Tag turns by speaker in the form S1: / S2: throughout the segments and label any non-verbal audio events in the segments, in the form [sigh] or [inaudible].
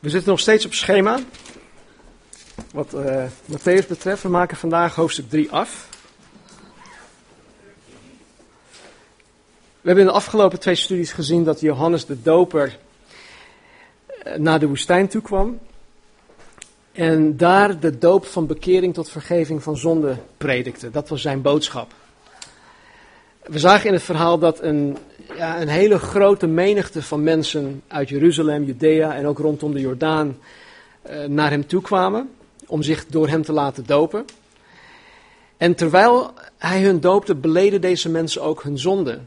S1: We zitten nog steeds op schema. Wat uh, Matthäus betreft, we maken vandaag hoofdstuk 3 af. We hebben in de afgelopen twee studies gezien dat Johannes de Doper eh, naar de woestijn toe kwam. En daar de doop van bekering tot vergeving van zonde predikte. Dat was zijn boodschap. We zagen in het verhaal dat een, ja, een hele grote menigte van mensen uit Jeruzalem, Judea en ook rondom de Jordaan uh, naar hem toe kwamen om zich door hem te laten dopen. En terwijl hij hun doopte, beleden deze mensen ook hun zonde.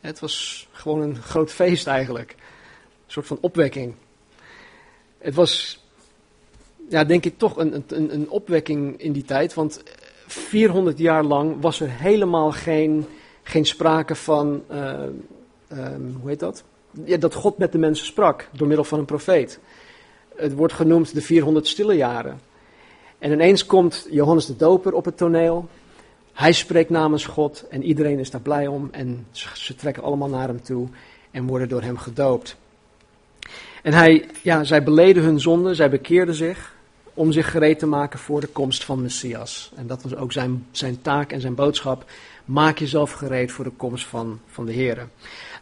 S1: Het was gewoon een groot feest eigenlijk. Een soort van opwekking. Het was, ja, denk ik toch een, een, een opwekking in die tijd. Want 400 jaar lang was er helemaal geen, geen sprake van, uh, um, hoe heet dat? Ja, dat God met de mensen sprak door middel van een profeet. Het wordt genoemd de 400 stille jaren. En ineens komt Johannes de Doper op het toneel. Hij spreekt namens God en iedereen is daar blij om. En ze trekken allemaal naar hem toe en worden door hem gedoopt. En hij, ja, zij beleden hun zonde, zij bekeerden zich om zich gereed te maken voor de komst van Messias. En dat was ook zijn, zijn taak en zijn boodschap. Maak jezelf gereed voor de komst van, van de Heer.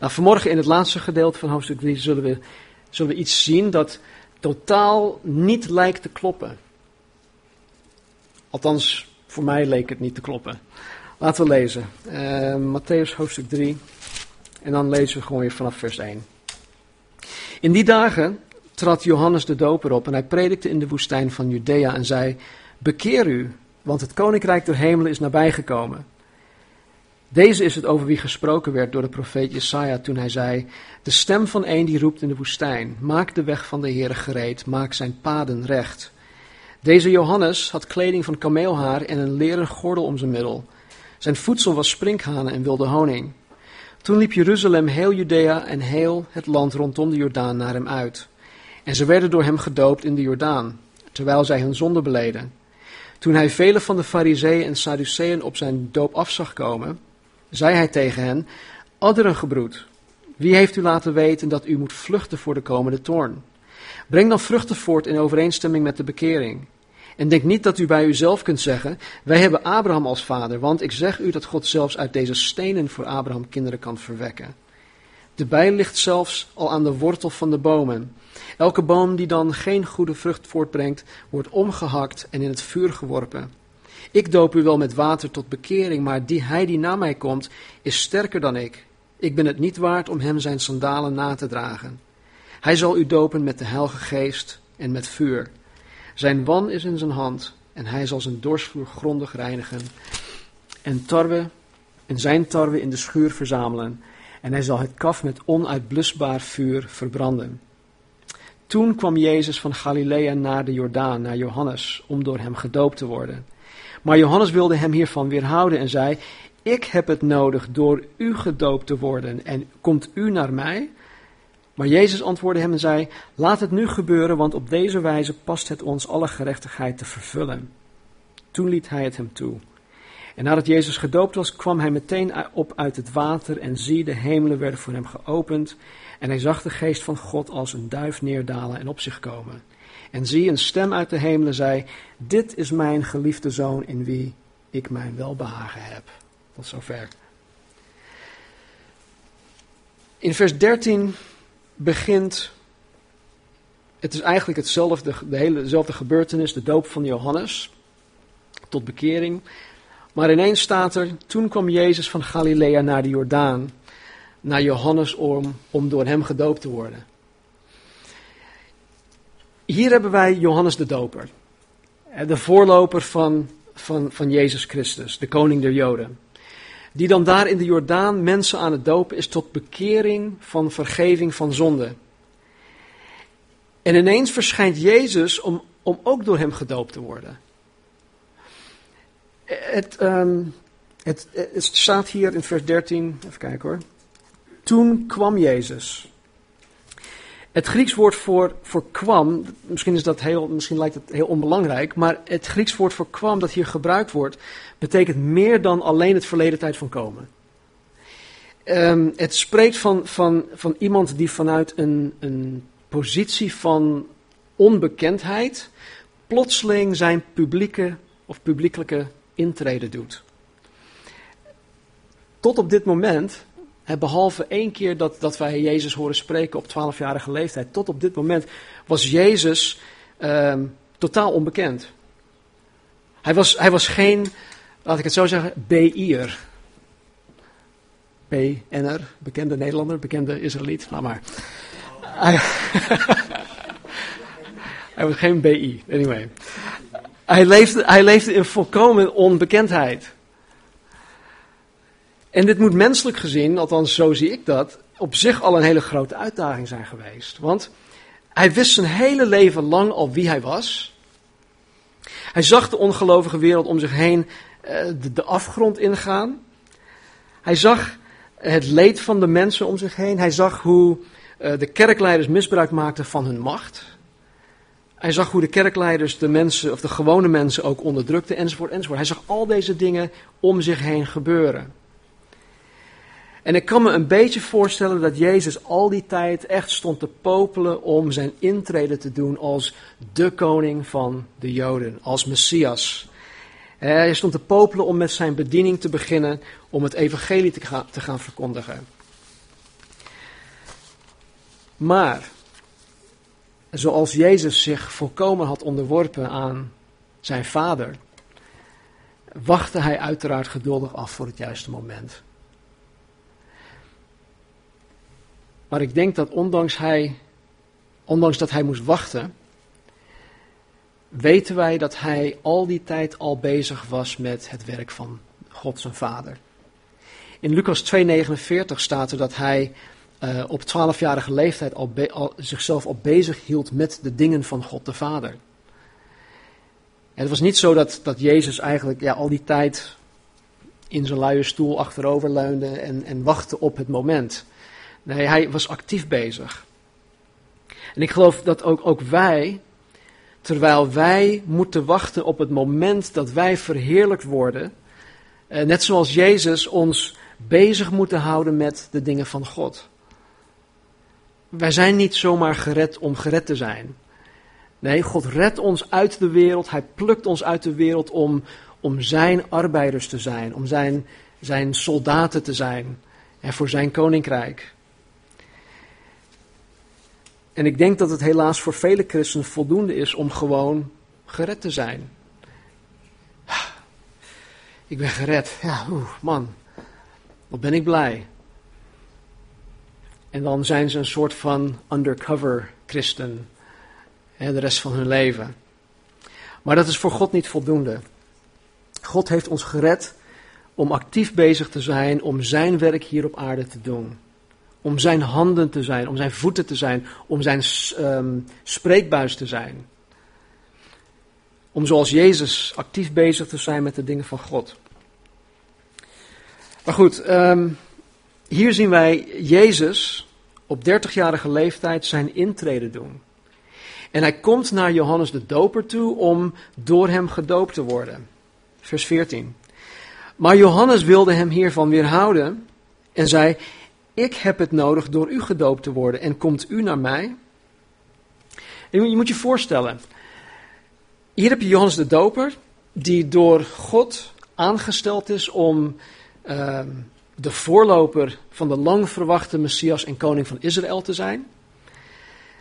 S1: Nou, vanmorgen in het laatste gedeelte van hoofdstuk 3 zullen we, zullen we iets zien dat totaal niet lijkt te kloppen. Althans, voor mij leek het niet te kloppen. Laten we lezen. Uh, Matthäus hoofdstuk 3. En dan lezen we gewoon weer vanaf vers 1. In die dagen trad Johannes de Doper op en hij predikte in de woestijn van Judea en zei: Bekeer u, want het koninkrijk der hemelen is nabijgekomen. Deze is het over wie gesproken werd door de profeet Jesaja toen hij zei: De stem van een die roept in de woestijn: Maak de weg van de Heere gereed, maak zijn paden recht. Deze Johannes had kleding van kameelhaar en een leren gordel om zijn middel. Zijn voedsel was sprinkhanen en wilde honing. Toen liep Jeruzalem, heel Judea en heel het land rondom de Jordaan naar hem uit. En ze werden door hem gedoopt in de Jordaan, terwijl zij hun zonde beleden. Toen hij vele van de fariseeën en sadduceeën op zijn doop af zag komen, zei hij tegen hen, adderengebroed, wie heeft u laten weten dat u moet vluchten voor de komende toorn? Breng dan vruchten voort in overeenstemming met de bekering. En denk niet dat u bij uzelf kunt zeggen: Wij hebben Abraham als vader, want ik zeg u dat God zelfs uit deze stenen voor Abraham kinderen kan verwekken. De bij ligt zelfs al aan de wortel van de bomen. Elke boom die dan geen goede vrucht voortbrengt, wordt omgehakt en in het vuur geworpen. Ik doop u wel met water tot bekering, maar die, hij die na mij komt, is sterker dan ik. Ik ben het niet waard om hem zijn sandalen na te dragen. Hij zal u dopen met de Heilige Geest en met vuur. Zijn wan is in zijn hand en hij zal zijn dorsvloer grondig reinigen en tarwe en zijn tarwe in de schuur verzamelen en hij zal het kaf met onuitblusbaar vuur verbranden. Toen kwam Jezus van Galilea naar de Jordaan, naar Johannes, om door hem gedoopt te worden. Maar Johannes wilde hem hiervan weerhouden en zei: Ik heb het nodig door u gedoopt te worden en komt u naar mij? Maar Jezus antwoordde hem en zei: Laat het nu gebeuren, want op deze wijze past het ons alle gerechtigheid te vervullen. Toen liet hij het hem toe. En nadat Jezus gedoopt was, kwam hij meteen op uit het water en zie, de hemelen werden voor hem geopend. En hij zag de geest van God als een duif neerdalen en op zich komen. En zie, een stem uit de hemelen zei, dit is mijn geliefde zoon in wie ik mijn welbehagen heb. Tot zover. In vers 13 begint, het is eigenlijk hetzelfde, de dezelfde gebeurtenis, de doop van Johannes, tot bekering. Maar ineens staat er, toen kwam Jezus van Galilea naar de Jordaan, naar Johannes om, om door hem gedoopt te worden. Hier hebben wij Johannes de Doper, de voorloper van, van, van Jezus Christus, de koning der Joden. Die dan daar in de Jordaan mensen aan het dopen is tot bekering van vergeving van zonde. En ineens verschijnt Jezus om, om ook door hem gedoopt te worden. Het, um, het, het staat hier in vers 13, even kijken hoor. Toen kwam Jezus. Het Grieks woord voor, voor kwam, misschien, is dat heel, misschien lijkt het heel onbelangrijk, maar het Grieks woord voor kwam dat hier gebruikt wordt, betekent meer dan alleen het verleden tijd van komen. Um, het spreekt van, van, van iemand die vanuit een, een positie van onbekendheid plotseling zijn publieke of publiekelijke intrede doet. Tot op dit moment, behalve één keer dat, dat wij Jezus horen spreken op 12-jarige leeftijd, tot op dit moment was Jezus ehm, totaal onbekend. Hij was, hij was geen, laat ik het zo zeggen, BI'er. BN'er, bekende Nederlander, bekende Israëliet, laat maar. Hij, [laughs] hij was geen BI, anyway. Hij leefde, hij leefde in volkomen onbekendheid. En dit moet menselijk gezien, althans zo zie ik dat, op zich al een hele grote uitdaging zijn geweest. Want hij wist zijn hele leven lang al wie hij was. Hij zag de ongelovige wereld om zich heen eh, de, afgrond ingaan. Hij zag het leed van de mensen om zich heen. Hij zag hoe eh, de kerkleiders misbruik maakten van hun macht. Hij zag hoe de kerkleiders de mensen, of de gewone mensen ook onderdrukten, enzovoort, enzovoort. Hij zag al deze dingen om zich heen gebeuren. En ik kan me een beetje voorstellen dat Jezus al die tijd echt stond te popelen om zijn intrede te doen als de koning van de Joden, als Messias. Hij stond te popelen om met zijn bediening te beginnen, om het evangelie te gaan, te gaan verkondigen. Maar, zoals Jezus zich volkomen had onderworpen aan zijn vader, wachtte hij uiteraard geduldig af voor het juiste moment. Maar ik denk dat ondanks, hij, ondanks dat hij moest wachten, weten wij dat hij al die tijd al bezig was met het werk van God zijn Vader. In Lucas 2,49 staat er dat hij uh, op 12-jarige leeftijd al, zichzelf al bezig hield met de dingen van God de Vader. Het was niet zo dat, dat Jezus eigenlijk ja, al die tijd in zijn luie stoel achterover leunde en, en wachtte op het moment. Nee, hij was actief bezig. En ik geloof dat ook, ook wij, terwijl wij moeten wachten op het moment dat wij verheerlijkt worden, eh, net zoals Jezus ons bezig moeten houden met de dingen van God. Wij zijn niet zomaar gered om gered te zijn. Nee, God redt ons uit de wereld. Hij plukt ons uit de wereld om, om zijn arbeiders te zijn, om zijn, zijn soldaten te zijn en voor zijn koninkrijk. En ik denk dat het helaas voor vele christenen voldoende is om gewoon gered te zijn. Ik ben gered. Ja, oeh, man. Wat ben ik blij. En dan zijn ze een soort van undercover christen. De rest van hun leven. Maar dat is voor God niet voldoende. God heeft ons gered om actief bezig te zijn om zijn werk hier op aarde te doen. Om zijn handen te zijn, om zijn voeten te zijn, om zijn um, spreekbuis te zijn. Om zoals Jezus actief bezig te zijn met de dingen van God. Maar goed, um, hier zien wij Jezus op 30-jarige leeftijd zijn intrede doen. En hij komt naar Johannes de Doper toe om door hem gedoopt te worden. Vers 14. Maar Johannes wilde hem hiervan weerhouden en zei: ik heb het nodig door u gedoopt te worden en komt u naar mij? En je moet je voorstellen, hier heb je Johannes de Doper, die door God aangesteld is om uh, de voorloper van de lang verwachte Messias en koning van Israël te zijn.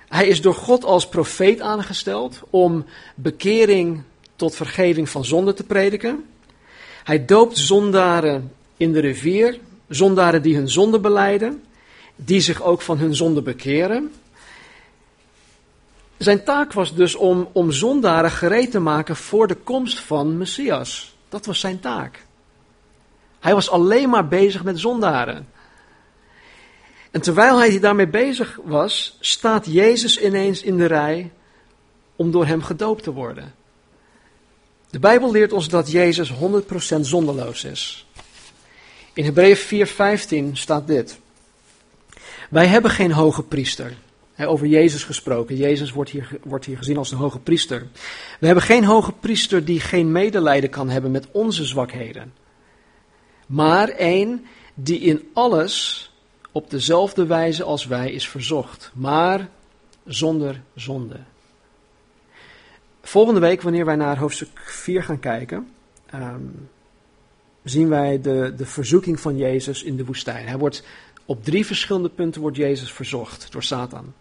S1: Hij is door God als profeet aangesteld om bekering tot vergeving van zonde te prediken. Hij doopt zondaren in de rivier Zondaren die hun zonde beleiden, die zich ook van hun zonde bekeren. Zijn taak was dus om, om zondaren gereed te maken voor de komst van Messias. Dat was zijn taak. Hij was alleen maar bezig met zondaren. En terwijl hij daarmee bezig was, staat Jezus ineens in de rij om door hem gedoopt te worden. De Bijbel leert ons dat Jezus 100% zonderloos is. In Hebreeën 4:15 staat dit. Wij hebben geen hoge priester. over Jezus gesproken. Jezus wordt hier, wordt hier gezien als de hoge priester. We hebben geen hoge priester die geen medelijden kan hebben met onze zwakheden. Maar één die in alles op dezelfde wijze als wij is verzocht, maar zonder zonde. Volgende week, wanneer wij naar hoofdstuk 4 gaan kijken, ehm, zien wij de, de verzoeking van Jezus in de woestijn. Hij wordt, op drie verschillende punten wordt Jezus verzocht door Satan.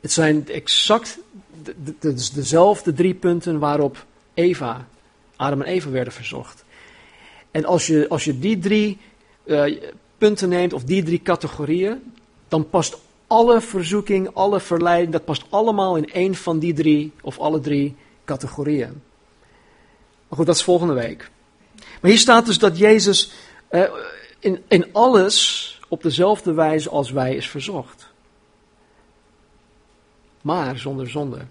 S1: Het zijn exact de, de, dezelfde drie punten waarop Eva, Adam en Eva werden verzocht. En als je, als je die drie uh, punten neemt, of die drie categorieën, dan past alle verzoeking, alle verleiding, dat past allemaal in één van die drie, of alle drie categorieën. Maar goed, dat is volgende week. Maar hier staat dus dat Jezus uh, in, in alles op dezelfde wijze als wij is verzocht. Maar zonder zonde.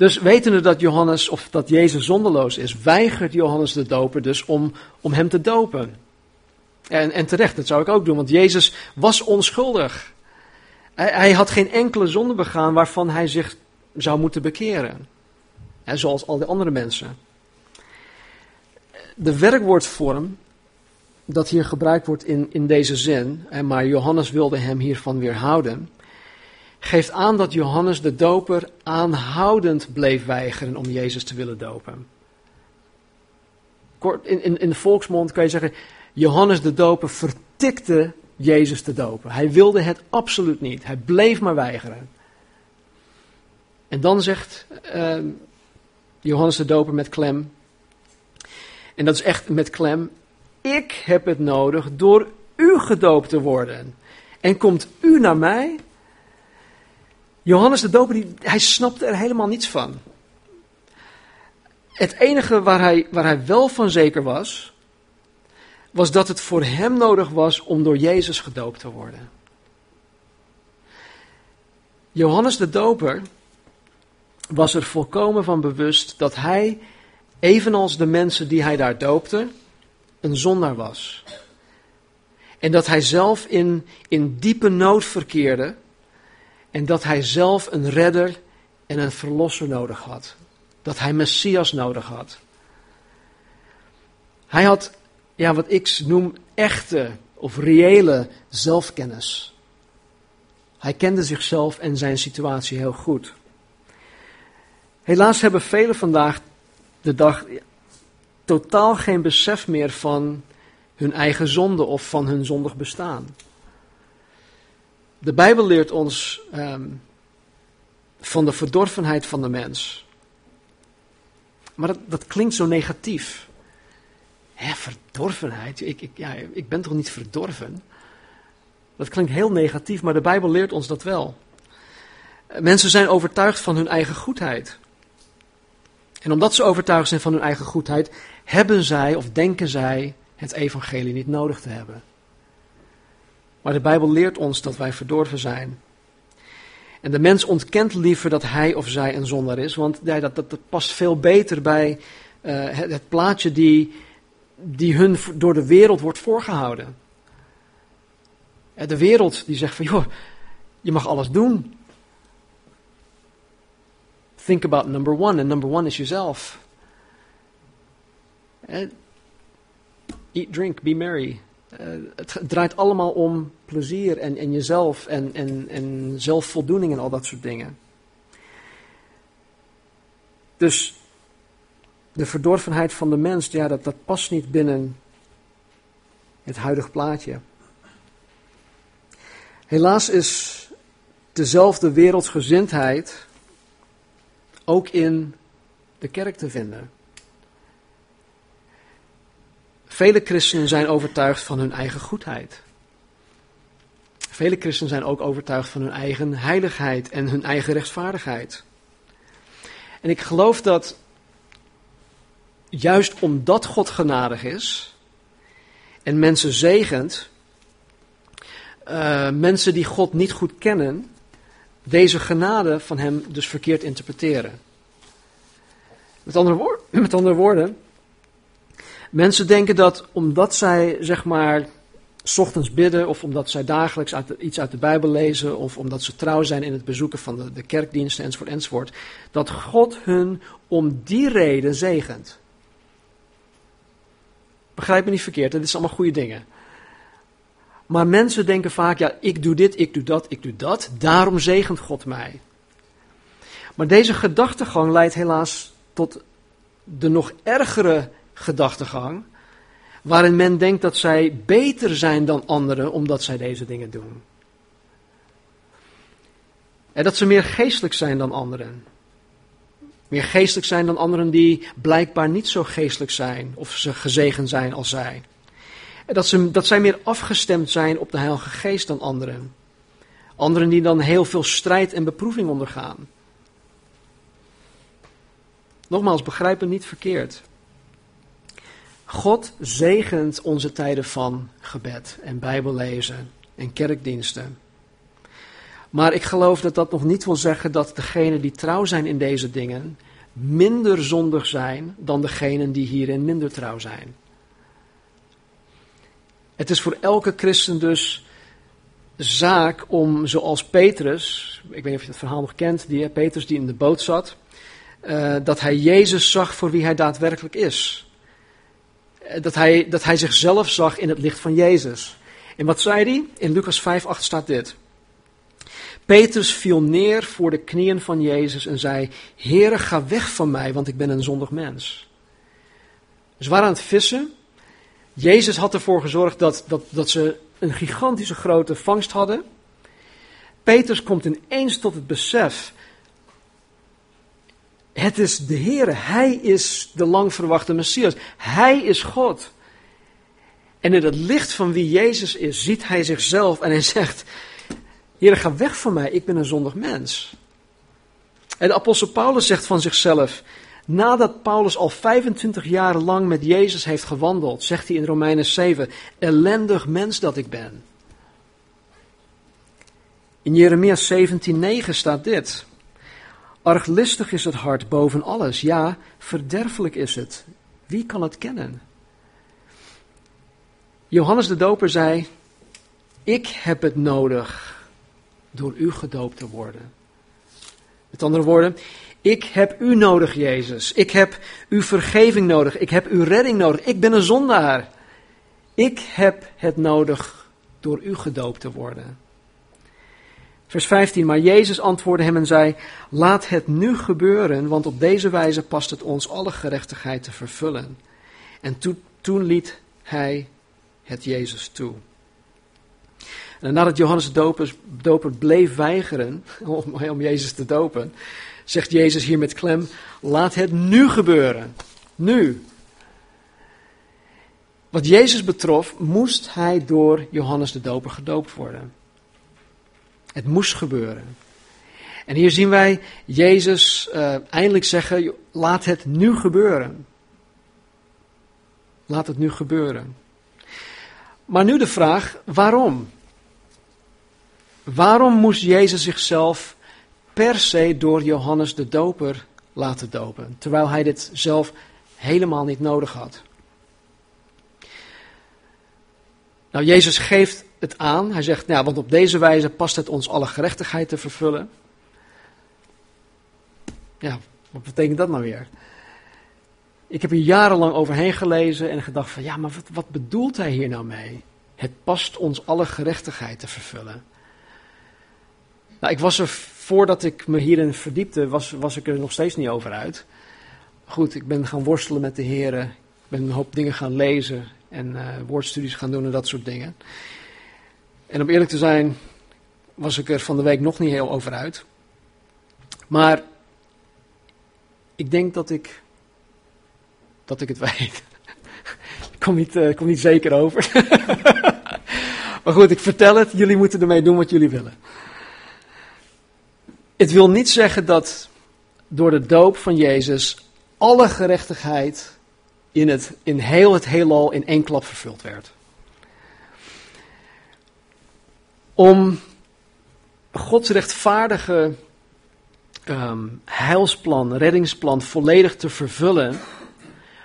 S1: Dus wetende dat Johannes, of dat Jezus zonderloos is, weigert Johannes de doper dus om, om hem te dopen. En, en terecht, dat zou ik ook doen, want Jezus was onschuldig. Hij, hij had geen enkele zonde begaan waarvan hij zich zou moeten bekeren. zoals al die andere mensen. De werkwoordvorm dat hier gebruikt wordt in, in deze zin, maar Johannes wilde hem hiervan weerhouden, geeft aan dat Johannes de doper aanhoudend bleef weigeren om Jezus te willen dopen. In, in, in de volksmond kan je zeggen, Johannes de doper vertikte Jezus te dopen. Hij wilde het absoluut niet. Hij bleef maar weigeren. En dan zegt uh, Johannes de doper met klem, en dat is echt met klem, ik heb het nodig door u gedoopt te worden. En komt u naar mij? Johannes de Doper, hij snapte er helemaal niets van. Het enige waar hij, waar hij wel van zeker was, was dat het voor hem nodig was om door Jezus gedoopt te worden. Johannes de Doper was er volkomen van bewust dat hij, evenals de mensen die hij daar doopte, een zondaar was. En dat hij zelf in, in diepe nood verkeerde en dat hij zelf een redder en een verlosser nodig had. Dat hij Messias nodig had. Hij had, ja, wat ik noem echte of reële zelfkennis. Hij kende zichzelf en zijn situatie heel goed. Helaas hebben velen vandaag de dag totaal geen besef meer van hun eigen zonde of van hun zondig bestaan. De Bijbel leert ons um, van de verdorvenheid van de mens. Maar dat, dat klinkt zo negatief. Hè, verdorvenheid? Ik, ik, ja, ik ben toch niet verdorven? Dat klinkt heel negatief, maar de Bijbel leert ons dat wel. Mensen zijn overtuigd van hun eigen goedheid. En omdat ze overtuigd zijn van hun eigen goedheid, hebben zij of denken zij het evangelie niet nodig te hebben. Maar de Bijbel leert ons dat wij verdorven zijn. En de mens ontkent liever dat hij of zij een zondaar is, want dat, dat, past veel beter bij uh, het, plaatje die, die hun door de wereld wordt voorgehouden. De wereld die zegt van, joh, je mag alles doen. Think about number one, and number one is jezelf. Eat, drink, be merry. Uh, het draait allemaal om plezier en, en jezelf en, en, en zelfvoldoening en al dat soort dingen. Dus de verdorvenheid van de mens, ja, dat, dat past niet binnen het huidige plaatje. Helaas is dezelfde wereldsgezindheid ook in de kerk te vinden. Vele christenen zijn overtuigd van hun eigen goedheid. Vele christenen zijn ook overtuigd van hun eigen heiligheid en hun eigen rechtvaardigheid. En ik geloof dat juist omdat God genadig is en mensen zegent, uh, mensen die God niet goed kennen, deze genade van Hem dus verkeerd interpreteren. Met andere, [clears throat] met andere woorden, Mensen denken dat omdat zij, zeg maar, ochtends bidden, of omdat zij dagelijks iets uit de Bijbel lezen, of omdat ze trouw zijn in het bezoeken van de, de kerkdiensten, enzovoort, enzovoort, dat God hun om die reden zegent. Begrijp me niet verkeerd, dit zijn allemaal goede dingen. Maar mensen denken vaak, ja, ik doe dit, ik doe dat, ik doe dat, daarom zegent God mij. Maar deze gedachtegang leidt helaas tot de nog ergere gedachtegang, waarin men denkt dat zij beter zijn dan anderen omdat zij deze dingen doen. En dat ze meer geestelijk zijn dan anderen. Meer geestelijk zijn dan anderen die blijkbaar niet zo geestelijk zijn of ze gezegend zijn als zij. En dat, ze, dat zij meer afgestemd zijn op de Heilige Geest dan anderen. Anderen die dan heel veel strijd en beproeving ondergaan. Nogmaals, begrijp het niet verkeerd. God zegent onze tijden van gebed en bijbellezen en kerkdiensten. Maar ik geloof dat dat nog niet wil zeggen dat degenen die trouw zijn in deze dingen minder zondig zijn dan degenen die hierin minder trouw zijn. Het is voor elke christen dus zaak om, zoals Petrus, ik weet niet of je het verhaal nog kent, die, Petrus die in de boot zat, uh, dat hij Jezus zag voor wie hij daadwerkelijk is. Eh, dat hij, dat hij zichzelf zag in het licht van Jezus. En wat zei hij? In Lucas 5, 8 staat dit. Petrus viel neer voor de knieën van Jezus en zei: Heere, ga weg van mij, want ik ben een zondig mens. Ze waren aan het vissen. Jezus had ervoor gezorgd dat, dat, dat ze een gigantische grote vangst hadden. Petrus komt ineens tot het besef. Het is de Heere, Hij is de lang verwachte Messias. Hij is God. En in het licht van wie Jezus is, ziet hij zichzelf en hij zegt: Heer, ga weg van mij, ik ben een zondig mens. En de apostel Paulus zegt van zichzelf, nadat Paulus al 25 jaar lang met Jezus heeft gewandeld, zegt hij in Romeinen 7, ellendig mens dat ik ben. In Jeremia 17:9 staat dit: Arglistig is het hart boven alles, ja, verderfelijk is het. Wie kan het kennen? Johannes de Doper zei: Ik heb het nodig door u gedoopt te worden. Met andere woorden, ik heb u nodig, Jezus. Ik heb uw vergeving nodig. Ik heb uw redding nodig. Ik ben een zondaar. Ik heb het nodig door u gedoopt te worden. Vers 15, maar Jezus antwoordde hem en zei, laat het nu gebeuren, want op deze wijze past het ons alle gerechtigheid te vervullen. En toen liet hij het Jezus toe. En nadat Johannes de doper, doper bleef weigeren om, om Jezus te dopen, zegt Jezus hier met klem, laat het nu gebeuren. Nu. Wat Jezus betrof, moest hij door Johannes de Doper gedoopt worden. Het moest gebeuren. En hier zien wij Jezus uh, eindelijk zeggen: laat het nu gebeuren. Laat het nu gebeuren. Maar nu de vraag: waarom? Waarom moest Jezus zichzelf per se door Johannes de Doper laten dopen, terwijl hij dit zelf helemaal niet nodig had? Nou, Jezus geeft het aan. Hij zegt, nou, want op deze wijze past het ons alle gerechtigheid te vervullen. Ja, wat betekent dat nou weer? Ik heb hier jarenlang overheen gelezen en gedacht van, ja, maar wat, wat bedoelt hij hier nou mee? Het past ons alle gerechtigheid te vervullen. Nou, ik was er, voordat ik me hierin verdiepte, was, was ik er nog steeds niet over uit. Goed, ik ben gaan worstelen met de heren. Ik ben een hoop dingen gaan lezen en uh, woordstudies gaan doen en dat soort dingen. En om eerlijk te zijn, was ik er van de week nog niet heel over uit. Maar ik denk dat ik, dat ik het [laughs] weet. ik kom niet, uh, kom niet zeker over. [laughs] maar goed, ik vertel het. Jullie moeten ermee doen wat jullie willen. Het wil niet zeggen dat door de doop van Jezus alle gerechtigheid in, het, in heel het heelal in één klap vervuld werd. Om Gods rechtvaardige um, heilsplan, reddingsplan volledig te vervullen,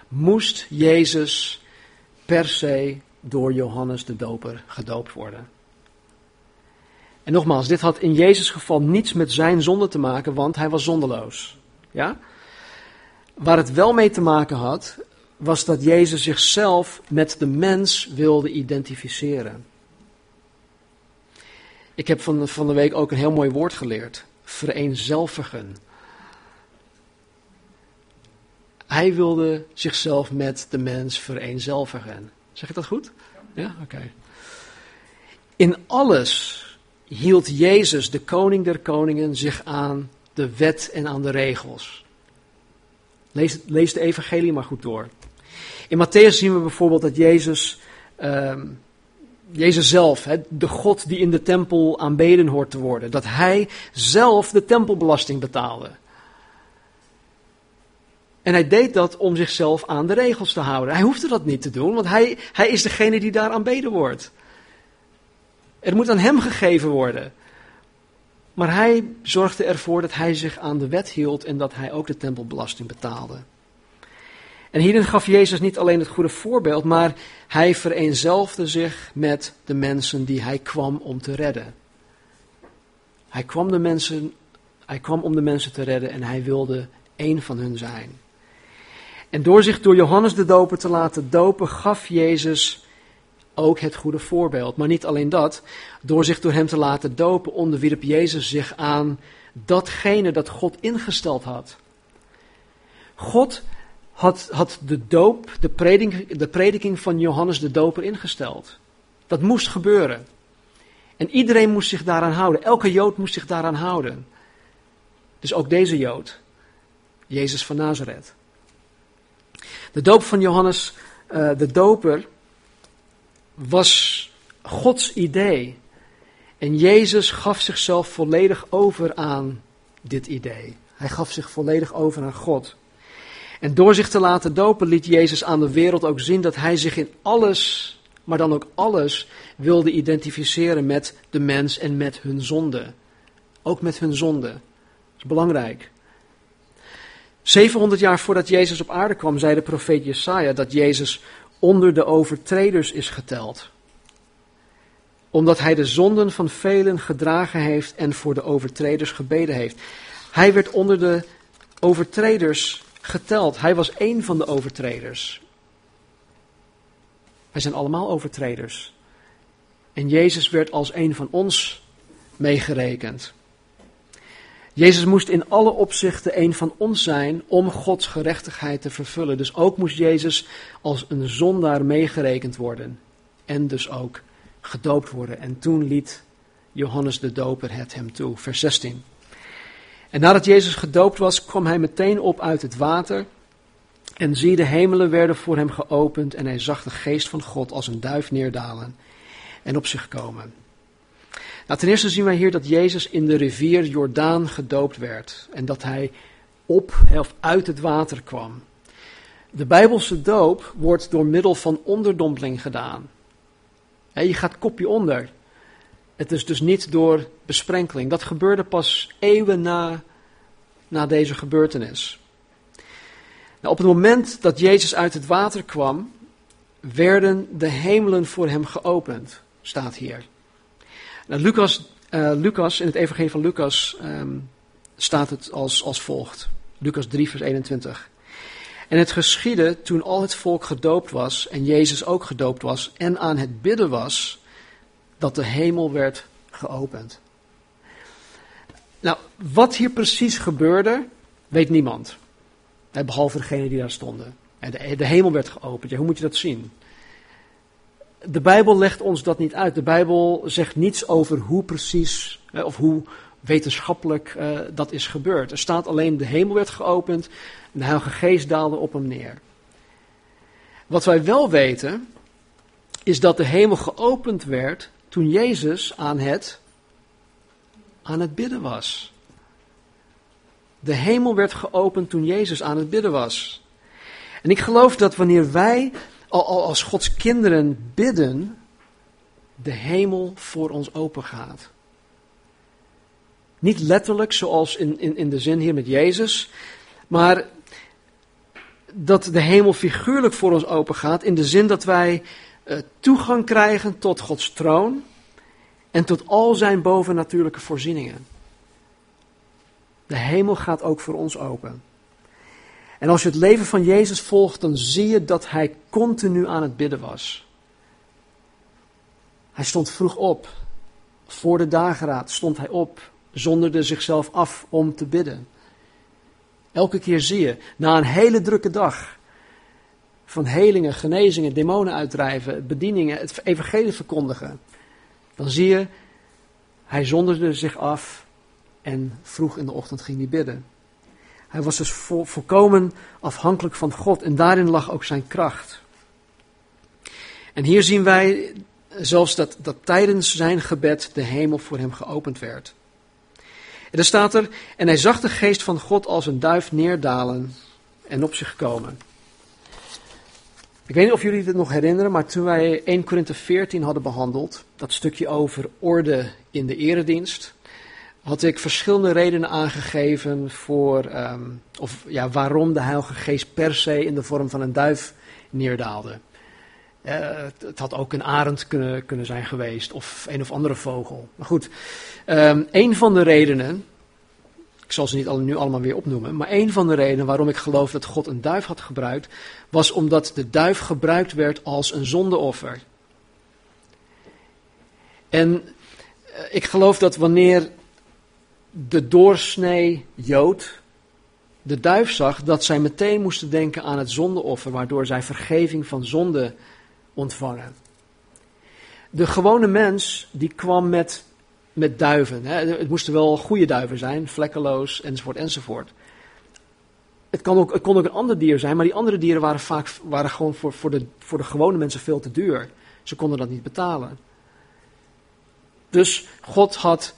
S1: moest Jezus per se door Johannes de Doper gedoopt worden. En nogmaals, dit had in Jezus geval niets met zijn zonde te maken, want hij was zondeloos. Ja? Waar het wel mee te maken had, was dat Jezus zichzelf met de mens wilde identificeren. Ik heb van de, van de week ook een heel mooi woord geleerd. Vereenzelvigen. Hij wilde zichzelf met de mens vereenzelvigen. Zeg ik dat goed? Ja, oké. In alles hield Jezus, de koning der koningen, zich aan de wet en aan de regels. Lees, lees de evangelie maar goed door. In Matthäus zien we bijvoorbeeld dat Jezus, ehm, Jezus zelf, de God die in de tempel aanbeden hoort te worden, dat hij zelf de tempelbelasting betaalde. En hij deed dat om zichzelf aan de regels te houden. Hij hoefde dat niet te doen, want hij, hij is degene die daar aanbeden wordt. Er moet aan hem gegeven worden. Maar hij zorgde ervoor dat hij zich aan de wet hield en dat hij ook de tempelbelasting betaalde. En hierin gaf Jezus niet alleen het goede voorbeeld, maar hij vereenzelfde zich met de mensen die hij kwam om te redden. Hij kwam, de mensen, hij kwam om de mensen te redden en hij wilde één van hun zijn. En door zich door Johannes de Doper te laten dopen, gaf Jezus ook het goede voorbeeld. Maar niet alleen dat, door zich door hem te laten dopen, onderwierp Jezus zich aan datgene dat God ingesteld had. God had, had de doop, de prediking, de prediking van Johannes de Doper ingesteld. Dat moest gebeuren. En iedereen moest zich daaraan houden. Elke Jood moest zich daaraan houden. Dus ook deze Jood, Jezus van Nazareth. De doop van Johannes uh, de Doper was Gods idee. En Jezus gaf zichzelf volledig over aan dit idee. Hij gaf zich volledig over aan God. En door zich te laten dopen liet Jezus aan de wereld ook zien dat hij zich in alles, maar dan ook alles, wilde identificeren met de mens en met hun zonde. Ook met hun zonde. Dat is belangrijk. 700 jaar voordat Jezus op aarde kwam, zei de profeet Jesaja dat Jezus onder de overtreders is geteld. Omdat hij de zonden van velen gedragen heeft en voor de overtreders gebeden heeft. Hij werd onder de overtreders geteld. Hij was één van de overtreders. Wij zijn allemaal overtreders. En Jezus werd als een van ons meegerekend. Jezus moest in alle opzichten een van ons zijn om Gods gerechtigheid te vervullen. Dus ook moest Jezus als een zondaar meegerekend worden. En dus ook gedoopt worden. En toen liet Johannes de Doper het hem toe. Vers 16. En nadat Jezus gedoopt was, kwam hij meteen op uit het water. En zie, de hemelen werden voor hem geopend en hij zag de geest van God als een duif neerdalen en op zich komen. Nou, ten eerste zien wij hier dat Jezus in de rivier Jordaan gedoopt werd en dat hij op of uit het water kwam. De Bijbelse doop wordt door middel van onderdompeling gedaan. je gaat kopje onder. Het is dus niet door besprenkeling. Dat gebeurde pas eeuwen na, na deze gebeurtenis. Nou, op het moment dat Jezus uit het water kwam, werden de hemelen voor hem geopend, staat hier. Nou, Lucas, uh, Lucas, in het evangelie van Lucas um, staat het als, als volgt. Lucas 3, vers 21. En het geschiedde toen al het volk gedoopt was en Jezus ook gedoopt was en aan het bidden was, dat de hemel werd geopend. Nou, wat hier precies gebeurde, weet niemand. Behalve degene die daar stonden. De, de hemel werd geopend. Hoe moet je dat zien? de Bijbel legt ons dat niet uit. De Bijbel zegt niets over hoe precies of hoe wetenschappelijk dat is gebeurd. Er staat alleen de hemel werd geopend en de Heilige Geest daalde op hem neer. Wat wij wel weten is dat de hemel geopend werd toen Jezus aan het, aan het bidden was. De hemel werd geopend toen Jezus aan het bidden was. En ik geloof dat wanneer wij als Gods kinderen bidden, de hemel voor ons open gaat. Niet letterlijk zoals in, in, in de zin hier met Jezus, maar dat de hemel figuurlijk voor ons open gaat in de zin dat wij uh, toegang krijgen tot Gods troon en tot al zijn bovennatuurlijke voorzieningen. De hemel gaat ook voor ons open. En als je het leven van Jezus volgt, dan zie je dat hij continu aan het bidden was. Hij stond vroeg op. Voor de dageraad stond hij op, zonderde zichzelf af om te bidden. Elke keer zie je, na een hele drukke dag, van helingen, genezingen, demonen uitdrijven, bedieningen, het evangelie verkondigen, dan zie je, hij zonderde zich af en vroeg in de ochtend ging hij bidden. Hij was dus volkomen afhankelijk van God en daarin lag ook zijn kracht. En hier zien wij zelfs dat, dat tijdens zijn gebed de hemel voor hem geopend werd. En dan staat er, en hij zag de geest van God als een duif neerdalen en op zich komen. Ik weet niet of jullie dit nog herinneren, maar toen wij 1 Korinthe 14 hadden behandeld, dat stukje over orde in de eredienst, had ik verschillende redenen aangegeven voor, ehm, of ja, waarom de Heilige Geest per se in de vorm van een duif neerdaalde. Uh, het, had ook een arend kunnen, kunnen zijn geweest, of een of andere vogel. Maar goed, um, een van de redenen, ik zal ze niet nu allemaal weer opnoemen, maar een van de redenen waarom ik geloof dat God een duif had gebruikt, was omdat de duif gebruikt werd als een zondeoffer. En uh, ik geloof dat wanneer de doorsnee Jood de duif zag, dat zij meteen moesten denken aan het zondeoffer, waardoor zij vergeving van zonde ontvangen. De gewone mens die kwam met, met duiven. Hè. Het moesten wel goede duiven zijn, vlekkeloos enzovoort enzovoort. Het, kan ook, het kon ook een ander dier zijn, maar die andere dieren waren vaak waren gewoon voor, voor, de, voor de gewone mensen veel te duur. Ze konden dat niet betalen. Dus God had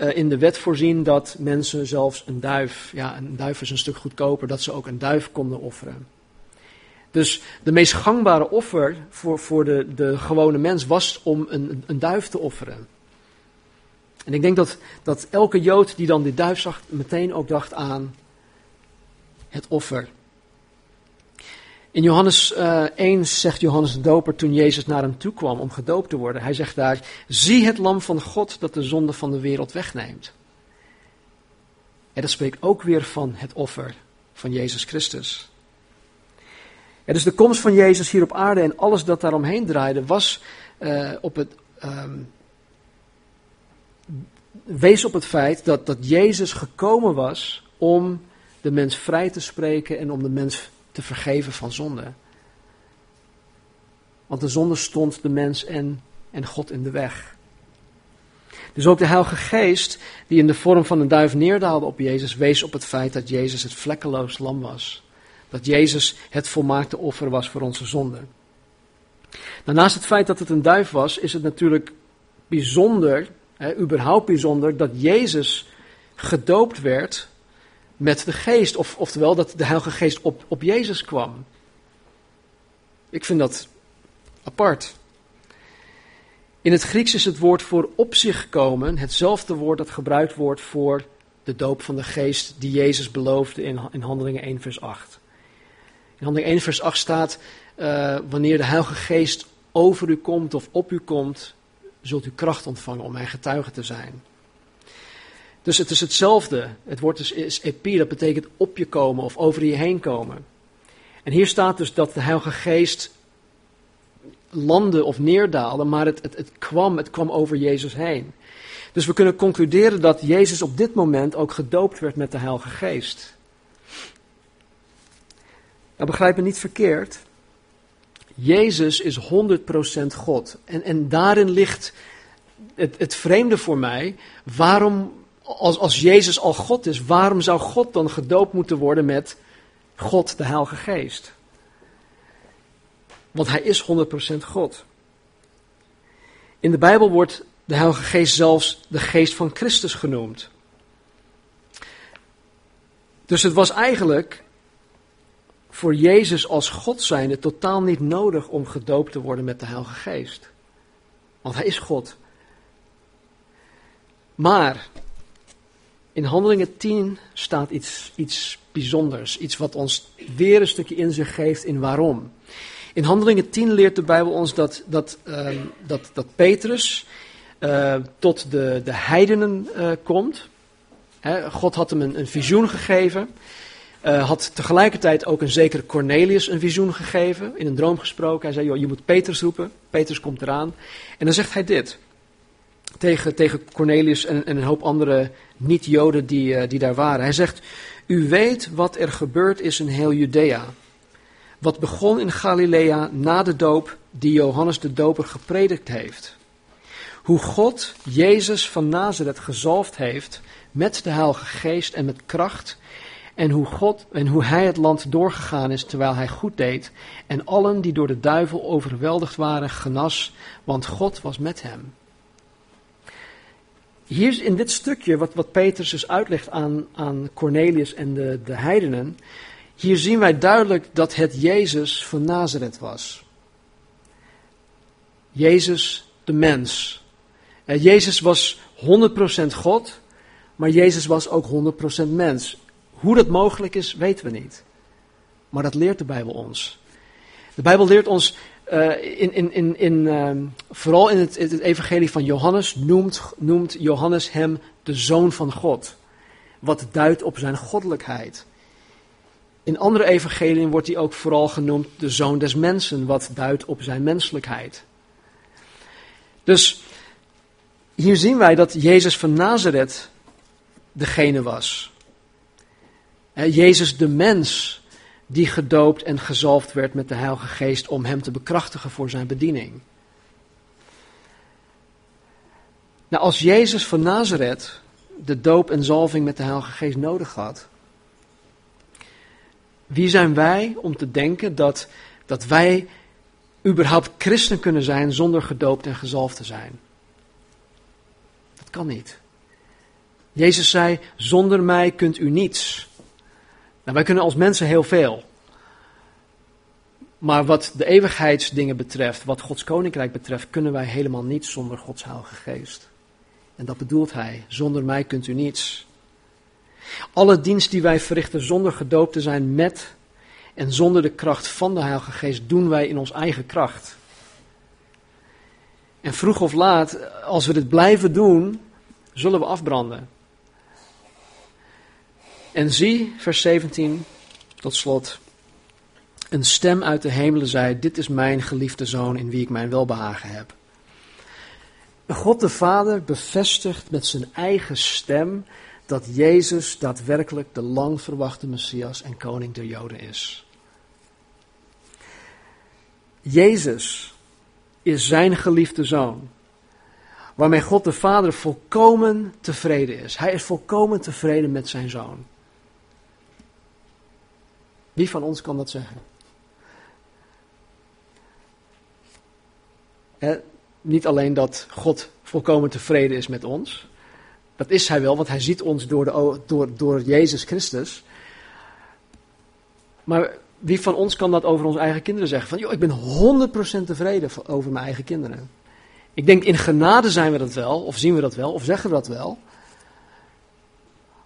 S1: uh, in de wet voorzien dat mensen zelfs een duif, ja, een duif is een stuk goedkoper, dat ze ook een duif konden offeren. Dus de meest gangbare offer voor, voor de, de gewone mens was om een, een duif te offeren. En ik denk dat, dat elke Jood die dan die duif zag, meteen ook dacht aan het offer. In Johannes uh, eh, 1 zegt Johannes de Doper toen Jezus naar hem toe kwam om gedoopt te worden. Hij zegt daar, zie het lam van God dat de zonde van de wereld wegneemt. En dat spreekt ook weer van het offer van Jezus Christus. Ja, dus de komst van Jezus hier op aarde en alles dat daaromheen draaide, was uh, op het, um, wees op het feit dat, dat Jezus gekomen was om de mens vrij te spreken en om de mens te vergeven van zonde. Want de zonde stond de mens en, en God in de weg. Dus ook de Heilige Geest, die in de vorm van een duif neerdaalde op Jezus, wees op het feit dat Jezus het vlekkeloos lam was. Dat Jezus het volmaakte offer was voor onze zonden. Naast het feit dat het een duif was, is het natuurlijk bijzonder, hè, überhaupt bijzonder, dat Jezus gedoopt werd met de geest. Of, oftewel dat de Heilige Geest op, op Jezus kwam. Ik vind dat apart. In het Grieks is het woord voor op zich komen hetzelfde woord dat gebruikt wordt voor de doop van de geest die Jezus beloofde in, in Handelingen 1 vers 8. In Handelingen 1 vers 8 staat, uh, wanneer de Heilige Geest over u komt of op u komt, zult u kracht ontvangen om mijn getuige te zijn. Dus het is hetzelfde. Het woord is, is epi, dat betekent op je komen of over je heen komen. En hier staat dus dat de Heilige Geest landde of neerdaalde, maar het, het, het, kwam, het kwam over Jezus heen. Dus we kunnen concluderen dat Jezus op dit moment ook gedoopt werd met de Heilige Geest. Nou, begrijp me niet verkeerd. Jezus is 100% God. En, en daarin ligt het, het vreemde voor mij. Waarom als, als Jezus al God is, waarom zou God dan gedoopt moeten worden met God, de Heilige Geest? Want hij is 100% God. In de Bijbel wordt de Heilige Geest zelfs de Geest van Christus genoemd. Dus het was eigenlijk voor Jezus als God zijnde totaal niet nodig om gedoopt te worden met de Heilige Geest. Want hij is God. Maar in Handelingen 10 staat iets, iets bijzonders. Iets wat ons weer een stukje inzicht geeft in waarom. In Handelingen 10 leert de Bijbel ons dat, dat, uh, dat, dat Petrus uh, tot de, de heidenen uh, komt. God had hem een, een visioen gegeven. Had tegelijkertijd ook een zekere Cornelius een visioen gegeven. In een droom gesproken. Hij zei: joh, Je moet Petrus roepen. Petrus komt eraan. En dan zegt hij dit. tegen, tegen Cornelius en, en een hoop andere niet-Joden die, eh, die daar waren. Hij zegt, u weet wat er gebeurd is in heel Judea. Wat begon in Galilea na de doop die Johannes de Doper gepredikt heeft. Hoe God Jezus van Nazareth gezalfd heeft met de Heilige Geest en met kracht. En hoe, God, en hoe hij het land doorgegaan is terwijl hij goed deed. En allen die door de duivel overweldigd waren genas, want God was met hem. Hier in dit stukje, wat, wat Petrus dus uitlegt aan, aan Cornelius en de, de heidenen, hier zien wij duidelijk dat het Jezus van Nazareth was. Jezus de mens. Eh, Jezus was 100% God, maar Jezus was ook 100% mens. Hoe dat mogelijk is, weten we niet. Maar dat leert de Bijbel ons. De Bijbel leert ons, uh, in, in, in, in, uh, vooral in het, het, evangelie van Johannes, noemt, noemt Johannes hem de Zoon van God. Wat duidt op zijn goddelijkheid. In andere evangeliën wordt hij ook vooral genoemd de Zoon des Mensen, wat duidt op zijn menselijkheid. Dus hier zien wij dat Jezus van Nazareth degene was. Jezus de mens die gedoopt en gezalfd werd met de Heilige Geest om hem te bekrachtigen voor zijn bediening. Nou, als Jezus van Nazareth de doop en zalving met de Heilige Geest nodig had, wie zijn wij om te denken dat, dat wij überhaupt christen kunnen zijn zonder gedoopt en gezalfd te zijn? Dat kan niet. Jezus zei: Zonder mij kunt u niets. Nou, wij kunnen als mensen heel veel. Maar wat de eeuwigheidsdingen betreft, wat Gods koninkrijk betreft, kunnen wij helemaal niets zonder Gods Heilige Geest. En dat bedoelt hij: Zonder mij kunt u niets. Alle dienst die wij verrichten zonder gedoopt te zijn met en zonder de kracht van de Heilige Geest, doen wij in ons eigen kracht. En vroeg of laat, als we dit blijven doen, zullen we afbranden. En zie, vers 17, tot slot. Een stem uit de hemelen zei: Dit is mijn geliefde zoon in wie ik mijn welbehagen heb. God de Vader bevestigt met zijn eigen stem dat Jezus daadwerkelijk de lang verwachte Messias en koning der Joden is. Jezus is zijn geliefde zoon, waarmee God de Vader volkomen tevreden is. Hij is volkomen tevreden met zijn zoon. Wie van ons kan dat zeggen? niet alleen dat God volkomen tevreden is met ons. Dat is hij wel, want hij ziet ons door, de, door, door Jezus Christus. Maar wie van ons kan dat over onze eigen kinderen zeggen? Van, joh, ik ben 100% tevreden over mijn eigen kinderen. Ik denk, in genade zijn we dat wel, of zien we dat wel, of zeggen we dat wel.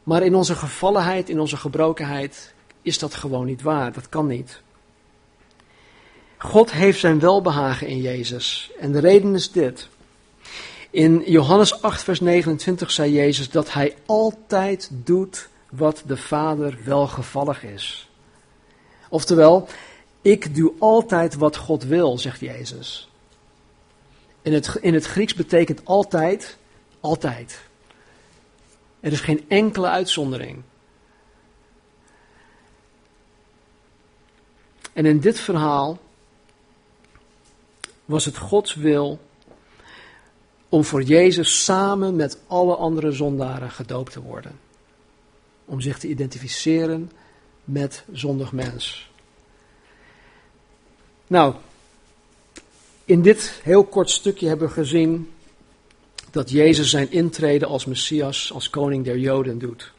S1: Maar in onze gevallenheid, in onze gebrokenheid, is dat gewoon niet waar. Dat kan niet. God heeft zijn welbehagen in Jezus. En de reden is dit. In Johannes 8, vers 29 zei Jezus dat hij altijd doet wat de Vader welgevallig is. Oftewel, ik doe altijd wat God wil, zegt Jezus. In het, in het Grieks betekent altijd, altijd. Er is geen enkele uitzondering. En in dit verhaal was het Gods wil om voor Jezus samen met alle andere zondaren gedoopt te worden. Om zich te identificeren met zondig mens. Nou, in dit heel kort stukje hebben we gezien dat Jezus zijn intrede als Messias, als koning der Joden doet.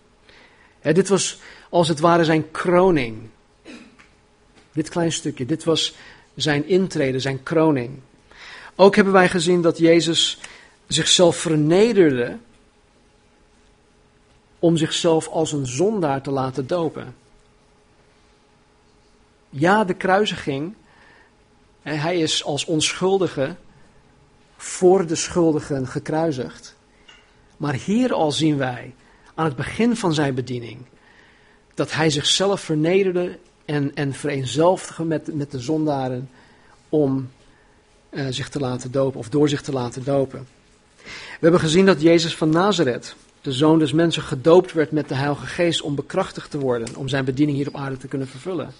S1: dit was als het ware zijn kroning. Dit klein stukje, dit was zijn intrede, zijn kroning. Ook hebben wij gezien dat Jezus zichzelf vernederde om zichzelf als een zondaar te laten dopen. Ja, de kruisiging. Hij is als onschuldige voor de schuldigen gekruisigd. Maar hier al zien wij, aan het begin van zijn bediening, dat hij zichzelf vernederde en, en vereenzelvigen met, met de zondaren om uh, zich te laten dopen of door zich te laten dopen. We hebben gezien dat Jezus van Nazareth, de zoon des mensen, gedoopt werd met de Heilige Geest om bekrachtigd te worden, om zijn bediening hier op aarde te kunnen vervullen.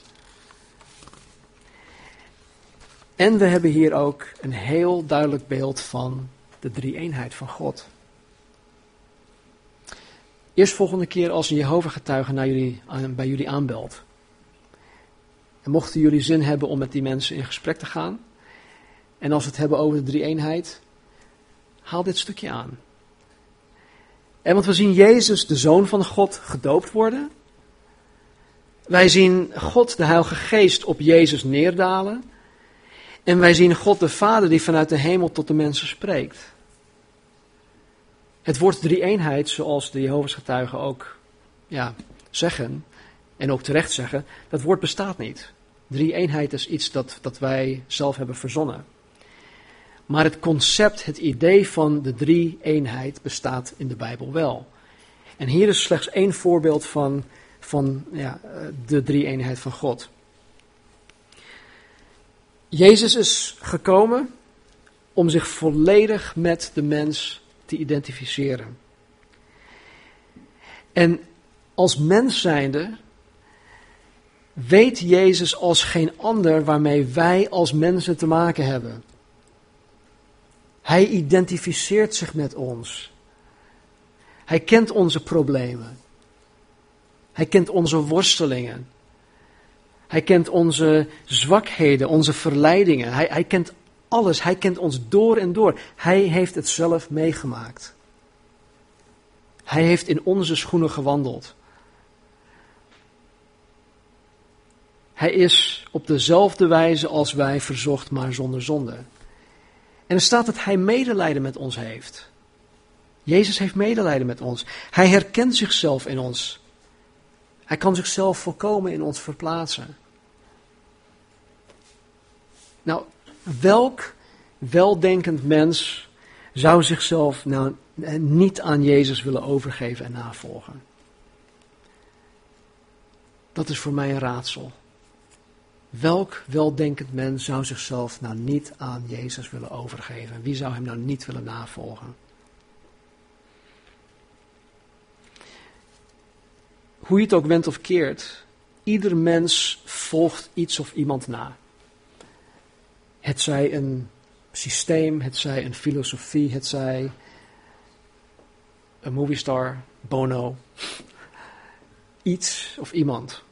S1: En we hebben hier ook een heel duidelijk beeld van de drie-eenheid van God. Eerst volgende keer als een Jehovah-getuige bij jullie aanbelt. En mochten jullie zin hebben om met die mensen in gesprek te gaan. En als we het hebben over de drie-eenheid, haal dit stukje aan. En want we zien Jezus, de Zoon van God, gedoopt worden. Wij zien God, de Heilige Geest, op Jezus neerdalen. En wij zien God, de Vader, die vanuit de hemel tot de mensen spreekt. Het woord drie-eenheid, zoals de Jehovah's getuigen ook ja, zeggen, en ook terecht zeggen, dat woord bestaat niet. Drie-eenheid is iets dat, dat wij zelf hebben verzonnen. Maar het concept, het idee van de drie-eenheid bestaat in de Bijbel wel. En hier is slechts één voorbeeld van, van ja, de drie-eenheid van God. Jezus is gekomen om zich volledig met de mens te identificeren. En als mens zijnde weet Jezus als geen ander waarmee wij als mensen te maken hebben. Hij identificeert zich met ons. Hij kent onze problemen. Hij kent onze worstelingen. Hij kent onze zwakheden, onze verleidingen. Hij, hij kent alles. Hij kent ons door en door. Hij heeft het zelf meegemaakt. Hij heeft in onze schoenen gewandeld. Hij is op dezelfde wijze als wij verzocht, maar zonder zonde. En er staat dat hij medelijden met ons heeft. Jezus heeft medelijden met ons. Hij herkent zichzelf in ons. Hij kan zichzelf volkomen in ons verplaatsen. Nou, welk weldenkend mens zou zichzelf nou niet aan Jezus willen overgeven en navolgen? Dat is voor mij een raadsel. Welk weldenkend mens zou zichzelf nou niet aan Jezus willen overgeven? Wie zou hem nou niet willen navolgen? Hoe je het ook went of keert, ieder mens volgt iets of iemand na. Het zij een systeem, het zij een filosofie, het zij een movie star, Bono, iets of iemand.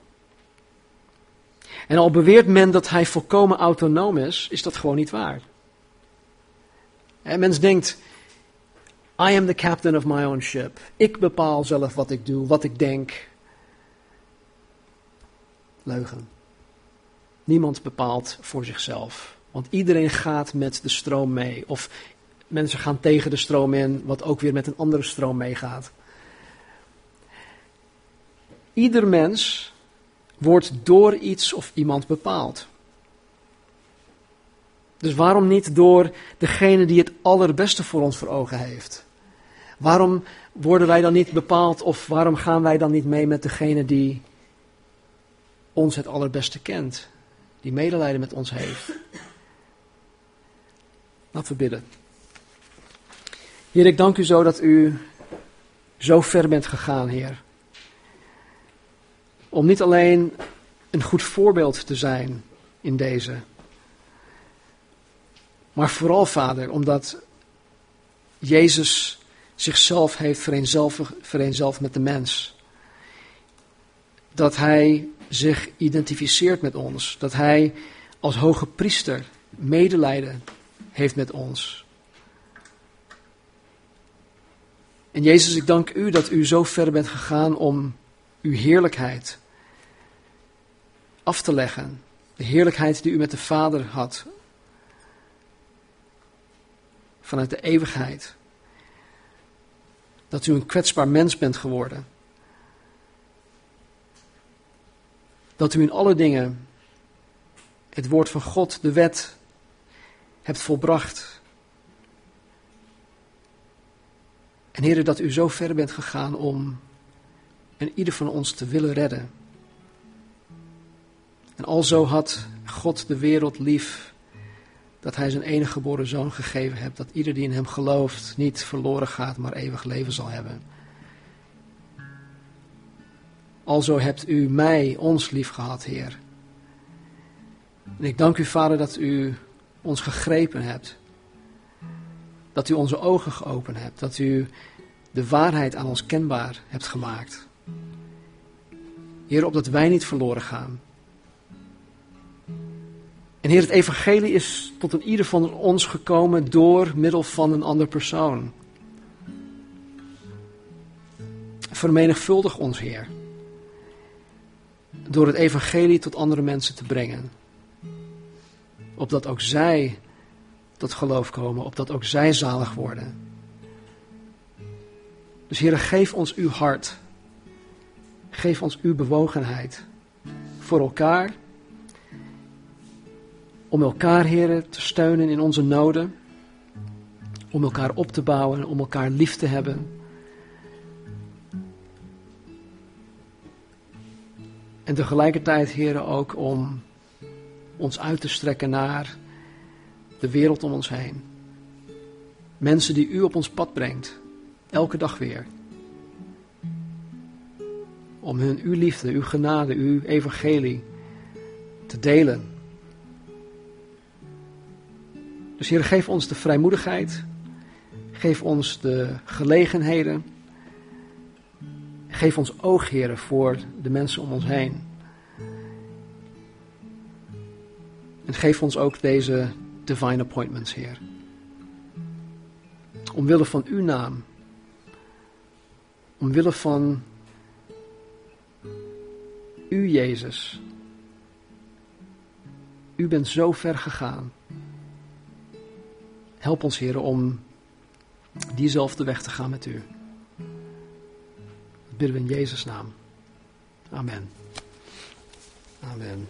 S1: En al beweert men dat hij volkomen autonoom is, is dat gewoon niet waar. En mens denkt, I am the captain of my own ship. Ik bepaal zelf wat ik doe, wat ik denk. Leugen. Niemand bepaalt voor zichzelf. Want iedereen gaat met de stroom mee. Of mensen gaan tegen de stroom in, wat ook weer met een andere stroom meegaat. Ieder mens wordt door iets of iemand bepaald. Dus waarom niet door degene die het allerbeste voor ons voor ogen heeft? Waarom worden wij dan niet bepaald of waarom gaan wij dan niet mee met degene die ons het allerbeste kent? Die medelijden met ons heeft? Laten we bidden. Heer, ik dank u zo dat u zo ver bent gegaan, Heer. Om niet alleen een goed voorbeeld te zijn in deze. Maar vooral, Vader, omdat Jezus zichzelf heeft vereenzelvigd met de mens. Dat Hij zich identificeert met ons. Dat Hij als hoge priester medelijden heeft met ons. En Jezus, ik dank u dat u zo ver bent gegaan om uw heerlijkheid af te leggen. De heerlijkheid die u met de Vader had. Vanuit de eeuwigheid. Dat u een kwetsbaar mens bent geworden. Dat u in alle dingen het woord van God, de wet, hebt volbracht. En heren, dat u zo ver bent gegaan om en ieder van ons te willen redden. En alzo had God de wereld lief dat hij zijn enige geboren zoon gegeven hebt, dat ieder die in hem gelooft niet verloren gaat, maar eeuwig leven zal hebben. Alzo hebt u mij, ons lief gehad, Heer. En ik dank u, Vader, dat u ons gegrepen hebt. Dat u onze ogen geopend hebt. Dat u de waarheid aan ons kenbaar hebt gemaakt. Heer, opdat wij niet verloren gaan. En Heer, het evangelie is tot een ieder van ons gekomen door middel van een ander persoon. Vermenigvuldig ons, Heer. Door het evangelie tot andere mensen te brengen. Opdat ook zij tot geloof komen, opdat ook zij zalig worden. Dus Heer, geef ons uw hart. Geef ons uw bewogenheid voor elkaar. Om elkaar, Heer, te steunen in onze noden. Om elkaar op te bouwen, om elkaar lief te hebben. En tegelijkertijd, Heer, ook om ons uit te strekken naar de wereld om ons heen. Mensen die u op ons pad brengt, elke dag weer. Om hun uw liefde, uw genade, uw evangelie te delen. Dus Heer, geef ons de vrijmoedigheid. Geef ons de gelegenheden. Geef ons oog, Heer, voor de mensen om ons heen. En geef ons ook deze divine appointments, Heer. Omwille van uw naam. Omwille van u, Jezus. U bent zo ver gegaan. Help ons, Heer, om diezelfde weg te gaan met u. Dat bidden we in Jezus' naam. Amen. Amen.